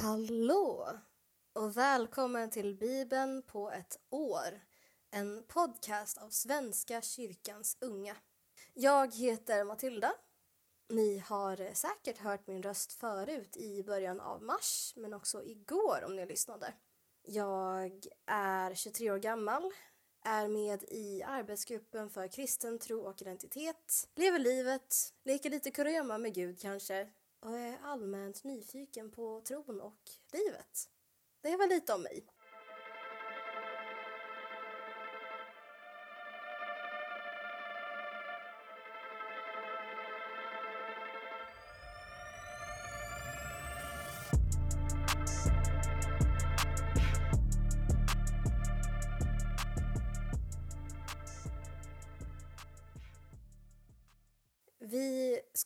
Hallå och välkommen till Bibeln på ett år. En podcast av Svenska kyrkans unga. Jag heter Matilda. Ni har säkert hört min röst förut i början av mars, men också igår om ni lyssnade. Jag är 23 år gammal, är med i arbetsgruppen för kristen tro och identitet, lever livet, leker lite kurragömma med Gud kanske och är allmänt nyfiken på tron och livet. Det var lite om mig.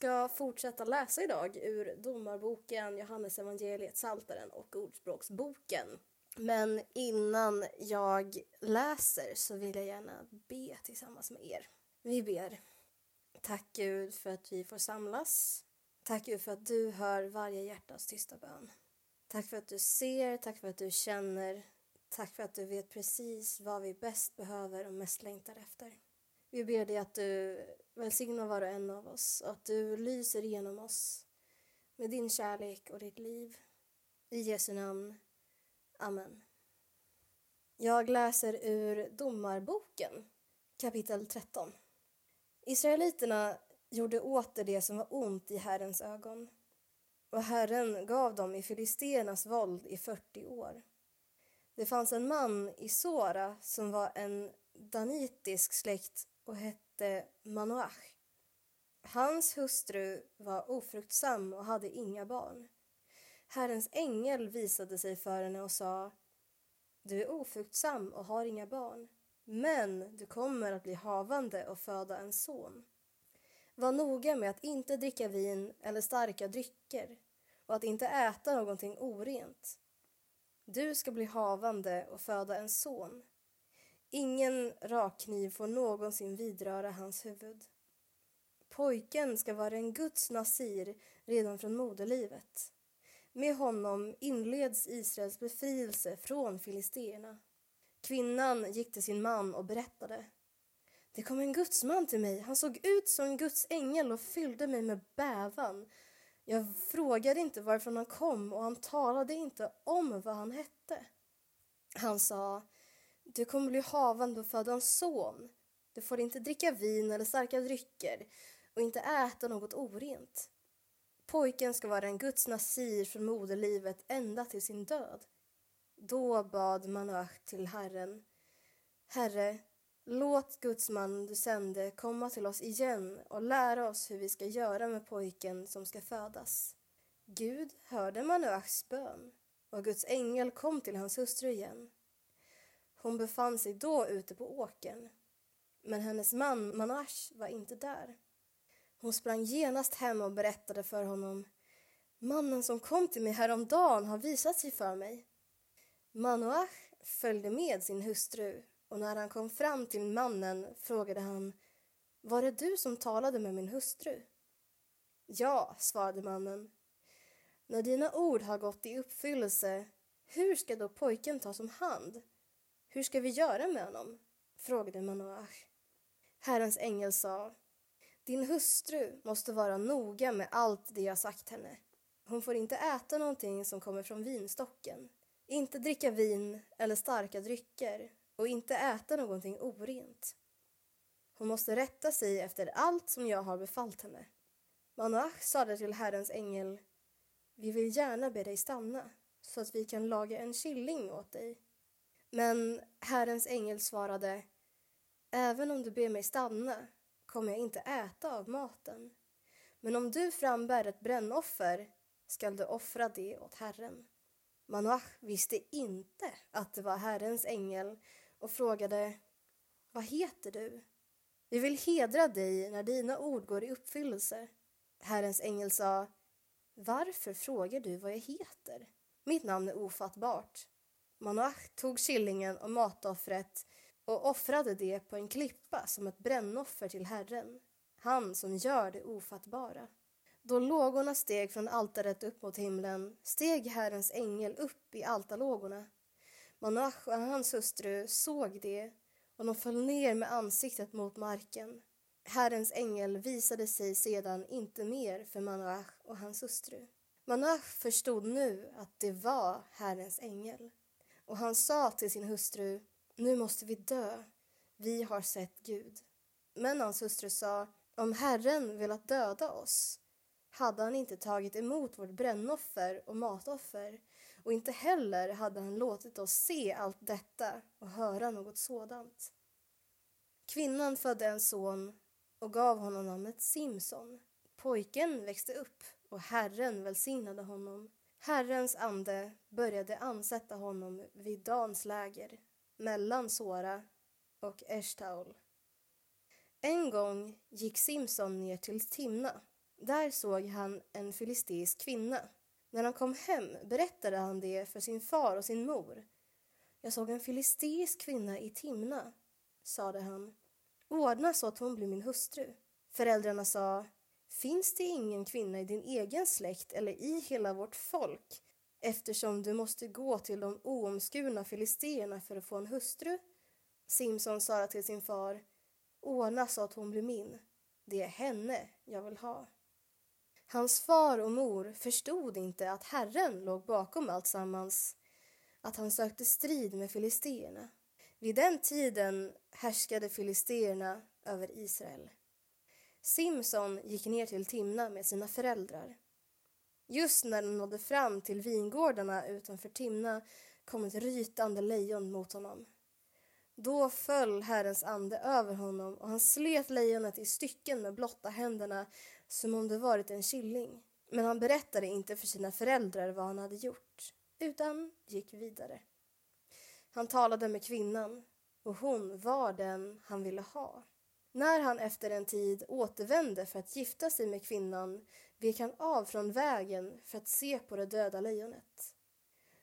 Ska fortsätta läsa idag ur Domarboken, Johannes evangeliet, Saltaren och Ordspråksboken. Men innan jag läser så vill jag gärna be tillsammans med er. Vi ber. Tack Gud för att vi får samlas. Tack Gud för att du hör varje hjärtas tysta bön. Tack för att du ser, tack för att du känner. Tack för att du vet precis vad vi bäst behöver och mest längtar efter. Vi ber dig att du Välsigna var och en av oss och att du lyser igenom oss med din kärlek och ditt liv. I Jesu namn. Amen. Jag läser ur Domarboken, kapitel 13. Israeliterna gjorde åter det som var ont i Herrens ögon och Herren gav dem i filisternas våld i 40 år. Det fanns en man i Sora som var en danitisk släkt och hette Manoach. Hans hustru var ofruktsam och hade inga barn. Herrens ängel visade sig för henne och sa Du är ofruktsam och har inga barn, men du kommer att bli havande och föda en son. Var noga med att inte dricka vin eller starka drycker och att inte äta någonting orent. Du ska bli havande och föda en son. Ingen rakkniv får någonsin vidröra hans huvud. Pojken ska vara en Guds nasir redan från moderlivet. Med honom inleds Israels befrielse från filisterna. Kvinnan gick till sin man och berättade. Det kom en gudsman till mig. Han såg ut som en Guds ängel och fyllde mig med bävan. Jag frågade inte varifrån han kom och han talade inte om vad han hette. Han sa du kommer bli havande och föda en son. Du får inte dricka vin eller starka drycker och inte äta något orent. Pojken ska vara en Guds nasir från moderlivet ända till sin död. Då bad Manoach till Herren. Herre, låt Guds man du sände komma till oss igen och lära oss hur vi ska göra med pojken som ska födas. Gud hörde Manoachs bön och Guds ängel kom till hans hustru igen. Hon befann sig då ute på åkern, men hennes man Manash var inte där. Hon sprang genast hem och berättade för honom. Mannen som kom till mig häromdagen har visat sig för mig. Manoach följde med sin hustru och när han kom fram till mannen frågade han Var det du som talade med min hustru? Ja, svarade mannen. När dina ord har gått i uppfyllelse, hur ska då pojken tas om hand? Hur ska vi göra med honom? frågade Manoach. Herrens ängel sa Din hustru måste vara noga med allt det jag sagt henne. Hon får inte äta någonting som kommer från vinstocken, inte dricka vin eller starka drycker och inte äta någonting orent. Hon måste rätta sig efter allt som jag har befallt henne. Manoach sade till Herrens ängel Vi vill gärna be dig stanna så att vi kan laga en killing åt dig men Herrens ängel svarade Även om du ber mig stanna kommer jag inte äta av maten. Men om du frambär ett brännoffer skall du offra det åt Herren. Manoach visste inte att det var Herrens ängel och frågade Vad heter du? Vi vill hedra dig när dina ord går i uppfyllelse. Herrens ängel sa Varför frågar du vad jag heter? Mitt namn är ofattbart. Manoach tog killingen och matoffret och offrade det på en klippa som ett brännoffer till Herren, han som gör det ofattbara. Då lågorna steg från altaret upp mot himlen steg Herrens ängel upp i altarlågorna. Manoach och hans hustru såg det och de föll ner med ansiktet mot marken. Herrens ängel visade sig sedan inte mer för Manoach och hans hustru. Manoach förstod nu att det var Herrens ängel och han sa till sin hustru Nu måste vi dö. Vi har sett Gud. Men hans hustru sa Om Herren velat döda oss hade han inte tagit emot vårt brännoffer och matoffer och inte heller hade han låtit oss se allt detta och höra något sådant. Kvinnan födde en son och gav honom namnet Simson. Pojken växte upp och Herren välsignade honom. Herrens ande började ansätta honom vid Dans läger mellan Sora och Eshtaol. En gång gick Simson ner till Timna. Där såg han en filisteisk kvinna. När han kom hem berättade han det för sin far och sin mor. Jag såg en filisteisk kvinna i Timna, sade han. Ordna så att hon blir min hustru. Föräldrarna sa, finns det ingen kvinna i din egen släkt eller i hela vårt folk eftersom du måste gå till de oomskurna filisterna för att få en hustru? Simson sa till sin far, ordna så att hon blir min. Det är henne jag vill ha. Hans far och mor förstod inte att Herren låg bakom allt sammans, att han sökte strid med filisterna. Vid den tiden härskade filisterna över Israel. Simson gick ner till Timna med sina föräldrar. Just när de nådde fram till vingårdarna utanför Timna kom ett rytande lejon mot honom. Då föll Herrens ande över honom och han slet lejonet i stycken med blotta händerna som om det varit en killing. Men han berättade inte för sina föräldrar vad han hade gjort, utan gick vidare. Han talade med kvinnan och hon var den han ville ha. När han efter en tid återvände för att gifta sig med kvinnan vek han av från vägen för att se på det döda lejonet.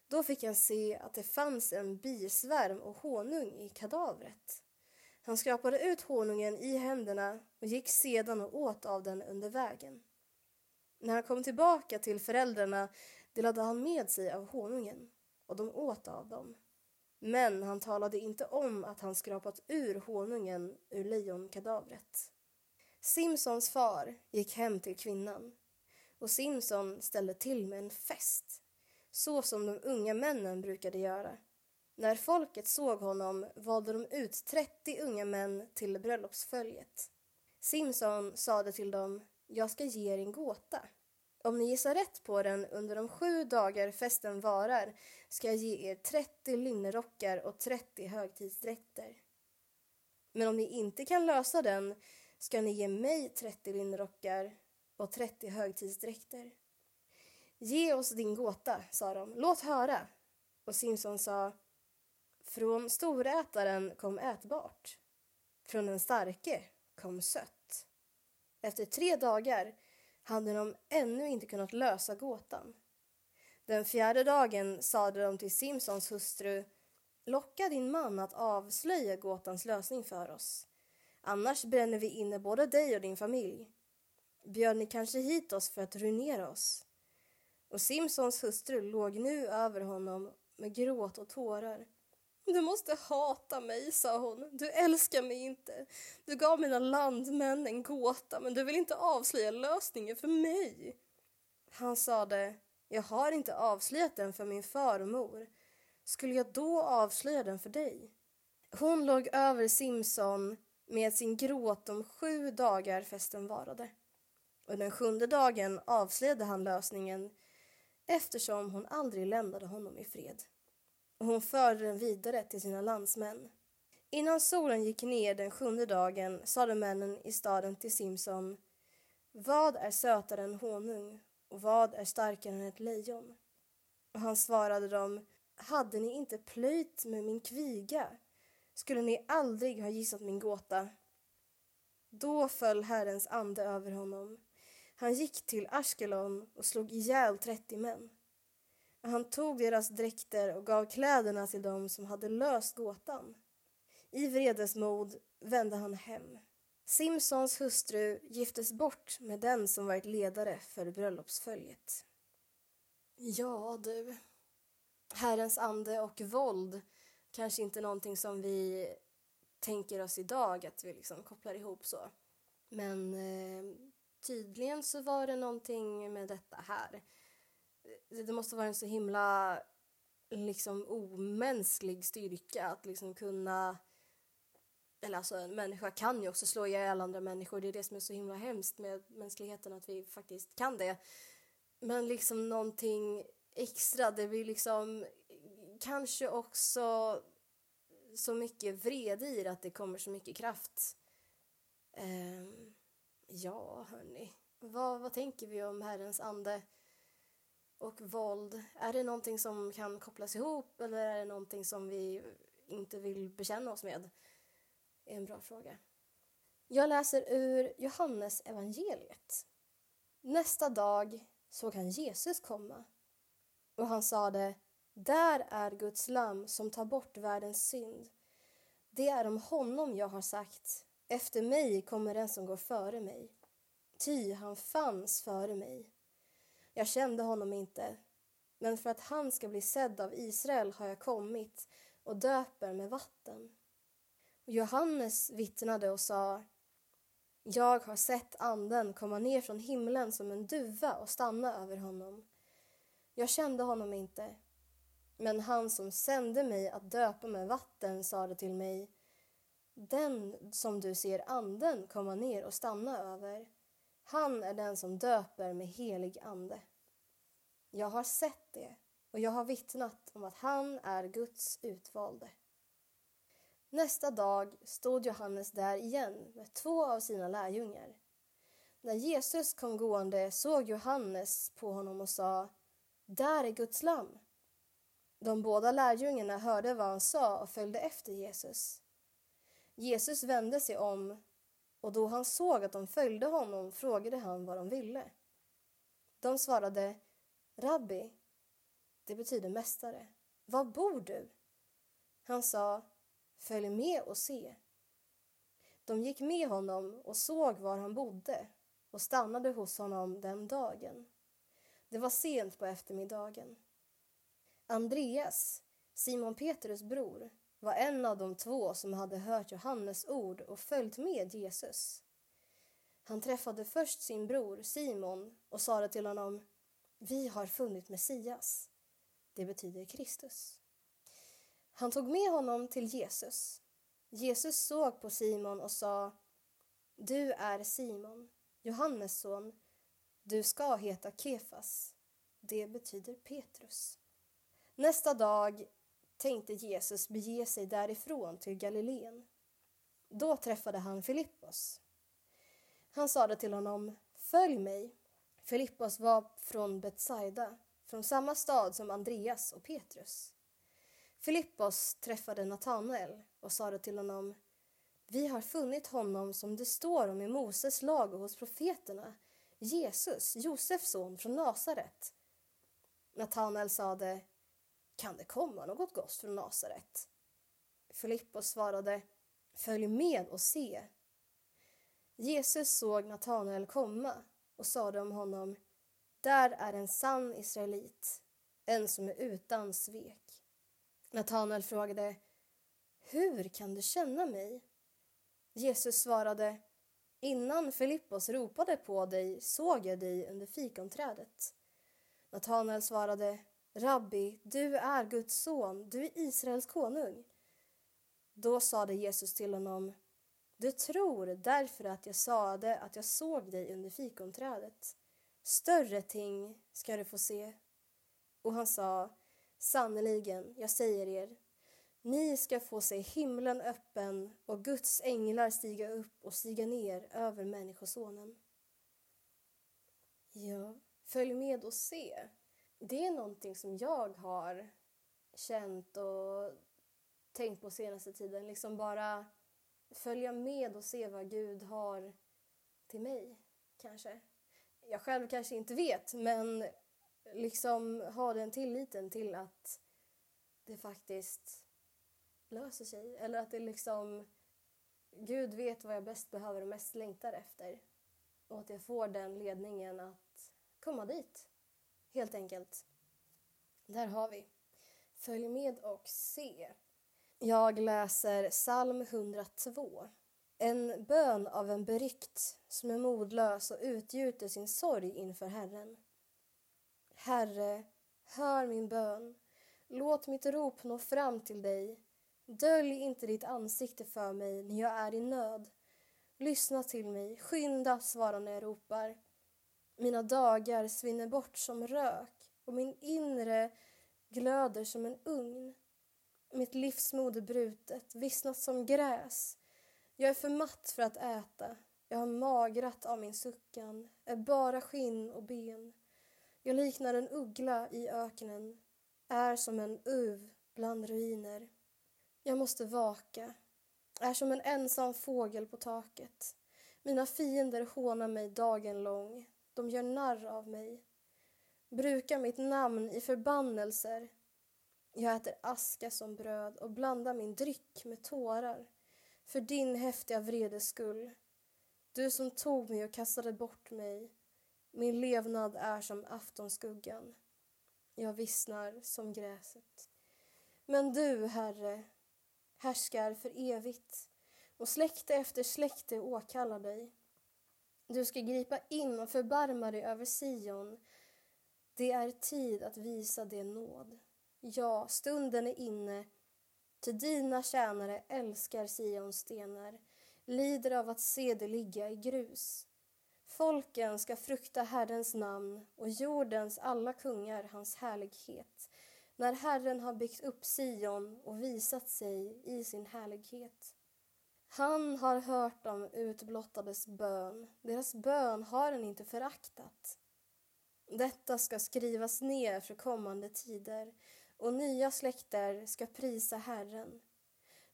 Då fick han se att det fanns en bisvärm och honung i kadavret. Han skrapade ut honungen i händerna och gick sedan och åt av den under vägen. När han kom tillbaka till föräldrarna delade han med sig av honungen och de åt av dem. Men han talade inte om att han skrapat ur honungen ur lejonkadavret. Simpsons far gick hem till kvinnan och Simpson ställde till med en fest, så som de unga männen brukade göra. När folket såg honom valde de ut 30 unga män till bröllopsföljet. Simpson sade till dem, jag ska ge er en gåta. Om ni gissar rätt på den under de sju dagar festen varar ska jag ge er 30 linnerockar och 30 högtidsdräkter. Men om ni inte kan lösa den ska ni ge mig 30 linnerockar och 30 högtidsdräkter. Ge oss din gåta, sa de. Låt höra. Och Simson sa Från storätaren kom ätbart. Från den starke kom sött. Efter tre dagar hade de ännu inte kunnat lösa gåtan. Den fjärde dagen sade de till Simpsons hustru Locka din man att avslöja gåtans lösning för oss. Annars bränner vi inne både dig och din familj. Bjöd ni kanske hit oss för att ruinera oss? Och Simpsons hustru låg nu över honom med gråt och tårar. Du måste hata mig, sa hon. Du älskar mig inte. Du gav mina landmän en gåta, men du vill inte avslöja lösningen för mig. Han sade, jag har inte avslöjat den för min farmor. Skulle jag då avslöja den för dig? Hon låg över Simson med sin gråt de sju dagar festen varade. Och den sjunde dagen avslöjade han lösningen eftersom hon aldrig lämnade honom i fred och hon förde den vidare till sina landsmän. Innan solen gick ner den sjunde dagen sade männen i staden till Simson Vad är sötare än honung och vad är starkare än ett lejon? Och han svarade dem Hade ni inte plöjt med min kviga skulle ni aldrig ha gissat min gåta. Då föll Herrens ande över honom. Han gick till Ashkelon och slog ihjäl trettio män. Han tog deras dräkter och gav kläderna till dem som hade löst gåtan. I vredesmod vände han hem. Simpsons hustru giftes bort med den som varit ledare för bröllopsföljet. Ja, du. Herrens ande och våld kanske inte någonting som vi tänker oss idag att vi liksom kopplar ihop så. Men eh, tydligen så var det någonting med detta här. Det måste vara en så himla liksom omänsklig styrka att liksom kunna eller alltså en människa kan ju också slå ihjäl andra människor. Det är det som är så himla hemskt med mänskligheten att vi faktiskt kan det. Men liksom någonting extra, det blir liksom kanske också så mycket vrede i det att det kommer så mycket kraft. Um, ja, hörni. Vad, vad tänker vi om Herrens ande och våld? Är det någonting som kan kopplas ihop eller är det någonting som vi inte vill bekänna oss med? är en bra fråga. Jag läser ur Johannes evangeliet. Nästa dag såg han Jesus komma och han sade Där är Guds lamm som tar bort världens synd. Det är om honom jag har sagt Efter mig kommer den som går före mig. Ty han fanns före mig. Jag kände honom inte, men för att han ska bli sedd av Israel har jag kommit och döper med vatten. Johannes vittnade och sa Jag har sett anden komma ner från himlen som en duva och stanna över honom. Jag kände honom inte, men han som sände mig att döpa med vatten sade till mig Den som du ser anden komma ner och stanna över, han är den som döper med helig ande. Jag har sett det och jag har vittnat om att han är Guds utvalde. Nästa dag stod Johannes där igen med två av sina lärjungar. När Jesus kom gående såg Johannes på honom och sa Där är Guds lamm. De båda lärjungarna hörde vad han sa och följde efter Jesus. Jesus vände sig om och då han såg att de följde honom frågade han vad de ville. De svarade Rabbi, det betyder mästare. Var bor du? Han sa Följ med och se. De gick med honom och såg var han bodde och stannade hos honom den dagen. Det var sent på eftermiddagen. Andreas, Simon Petrus bror, var en av de två som hade hört Johannes ord och följt med Jesus. Han träffade först sin bror Simon och sade till honom vi har funnit Messias. Det betyder Kristus. Han tog med honom till Jesus. Jesus såg på Simon och sa Du är Simon, Johannes son. Du ska heta Kefas. Det betyder Petrus. Nästa dag tänkte Jesus bege sig därifrån till Galileen. Då träffade han Filippos. Han sade till honom Följ mig. Filippos var från Betsaida, från samma stad som Andreas och Petrus. Filippos träffade Natanael och sade till honom Vi har funnit honom som det står om i Moses lag och hos profeterna Jesus, Josefs son från Nasaret. Natanael sade Kan det komma något gott från Nasaret? Filippos svarade Följ med och se. Jesus såg Natanael komma och sade om honom Där är en sann israelit, en som är utan svek. Natanael frågade Hur kan du känna mig? Jesus svarade Innan Filippos ropade på dig såg jag dig under fikonträdet. Natanael svarade Rabbi, du är Guds son, du är Israels konung. Då sade Jesus till honom du tror därför att jag sade att jag såg dig under fikonträdet. Större ting ska du få se. Och han sa Sannerligen, jag säger er, ni ska få se himlen öppen och Guds änglar stiga upp och stiga ner över Människosonen. Ja, följ med och se. Det är någonting som jag har känt och tänkt på senaste tiden. Liksom bara följa med och se vad Gud har till mig, kanske. Jag själv kanske inte vet, men liksom ha den tilliten till att det faktiskt löser sig. Eller att det liksom Gud vet vad jag bäst behöver och mest längtar efter. Och att jag får den ledningen att komma dit. Helt enkelt. Där har vi. Följ med och se. Jag läser psalm 102. En bön av en berykt som är modlös och utgjuter sin sorg inför Herren. Herre, hör min bön. Låt mitt rop nå fram till dig. Dölj inte ditt ansikte för mig när jag är i nöd. Lyssna till mig, skynda svara när jag ropar. Mina dagar svinner bort som rök och min inre glöder som en ugn. Mitt livsmod är brutet, vissnat som gräs. Jag är för matt för att äta. Jag har magrat av min suckan, är bara skinn och ben. Jag liknar en uggla i öknen, är som en uv bland ruiner. Jag måste vaka, är som en ensam fågel på taket. Mina fiender hånar mig dagen lång, de gör narr av mig. Brukar mitt namn i förbannelser. Jag äter aska som bröd och blandar min dryck med tårar för din häftiga vredes skull. Du som tog mig och kastade bort mig. Min levnad är som aftonskuggan. Jag vissnar som gräset. Men du, Herre, härskar för evigt och släkte efter släkte åkallar dig. Du ska gripa in och förbarma dig över Sion. Det är tid att visa det nåd. Ja, stunden är inne Ty dina tjänare älskar Sions stenar, lider av att se det ligga i grus. Folken ska frukta Herrens namn och jordens alla kungar hans härlighet när Herren har byggt upp Sion och visat sig i sin härlighet. Han har hört de utblottades bön, deras bön har han inte föraktat. Detta ska skrivas ner för kommande tider och nya släkter ska prisa Herren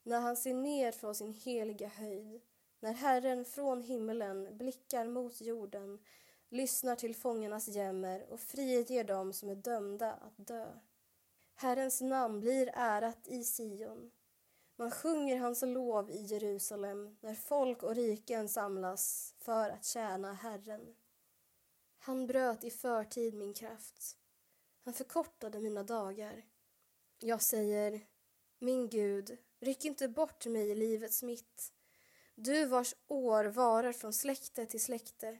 när han ser ner från sin heliga höjd, när Herren från himmelen blickar mot jorden, lyssnar till fångarnas jämmer och friger dem som är dömda att dö. Herrens namn blir ärat i Sion. Man sjunger hans lov i Jerusalem när folk och riken samlas för att tjäna Herren. Han bröt i förtid min kraft. Han förkortade mina dagar. Jag säger, min Gud, ryck inte bort mig i livets mitt. Du vars år varar från släkte till släkte.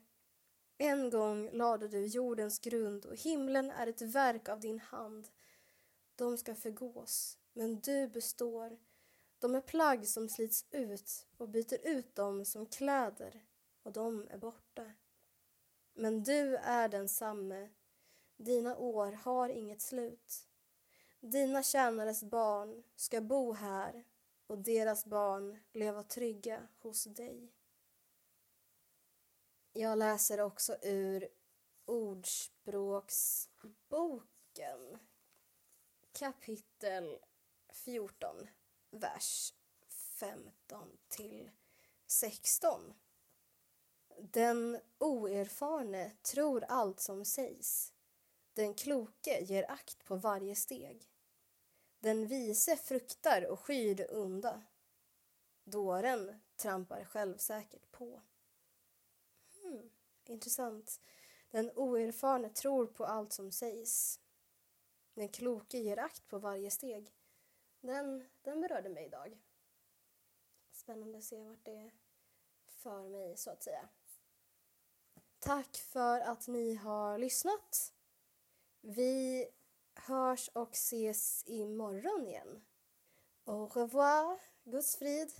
En gång lade du jordens grund och himlen är ett verk av din hand. De ska förgås, men du består. De är plagg som slits ut och byter ut dem som kläder och de är borta. Men du är densamme. Dina år har inget slut. Dina tjänares barn ska bo här och deras barn leva trygga hos dig. Jag läser också ur Ordspråksboken kapitel 14, vers 15 till 16. Den oerfarne tror allt som sägs. Den kloke ger akt på varje steg. Den vise fruktar och skyr det onda. Dåren trampar självsäkert på. Hmm, intressant. Den oerfarne tror på allt som sägs. Den kloke ger akt på varje steg. Den, den berörde mig idag. Spännande att se vart det för mig, så att säga. Tack för att ni har lyssnat. Vi hörs och ses imorgon igen. Au revoir, Guds frid.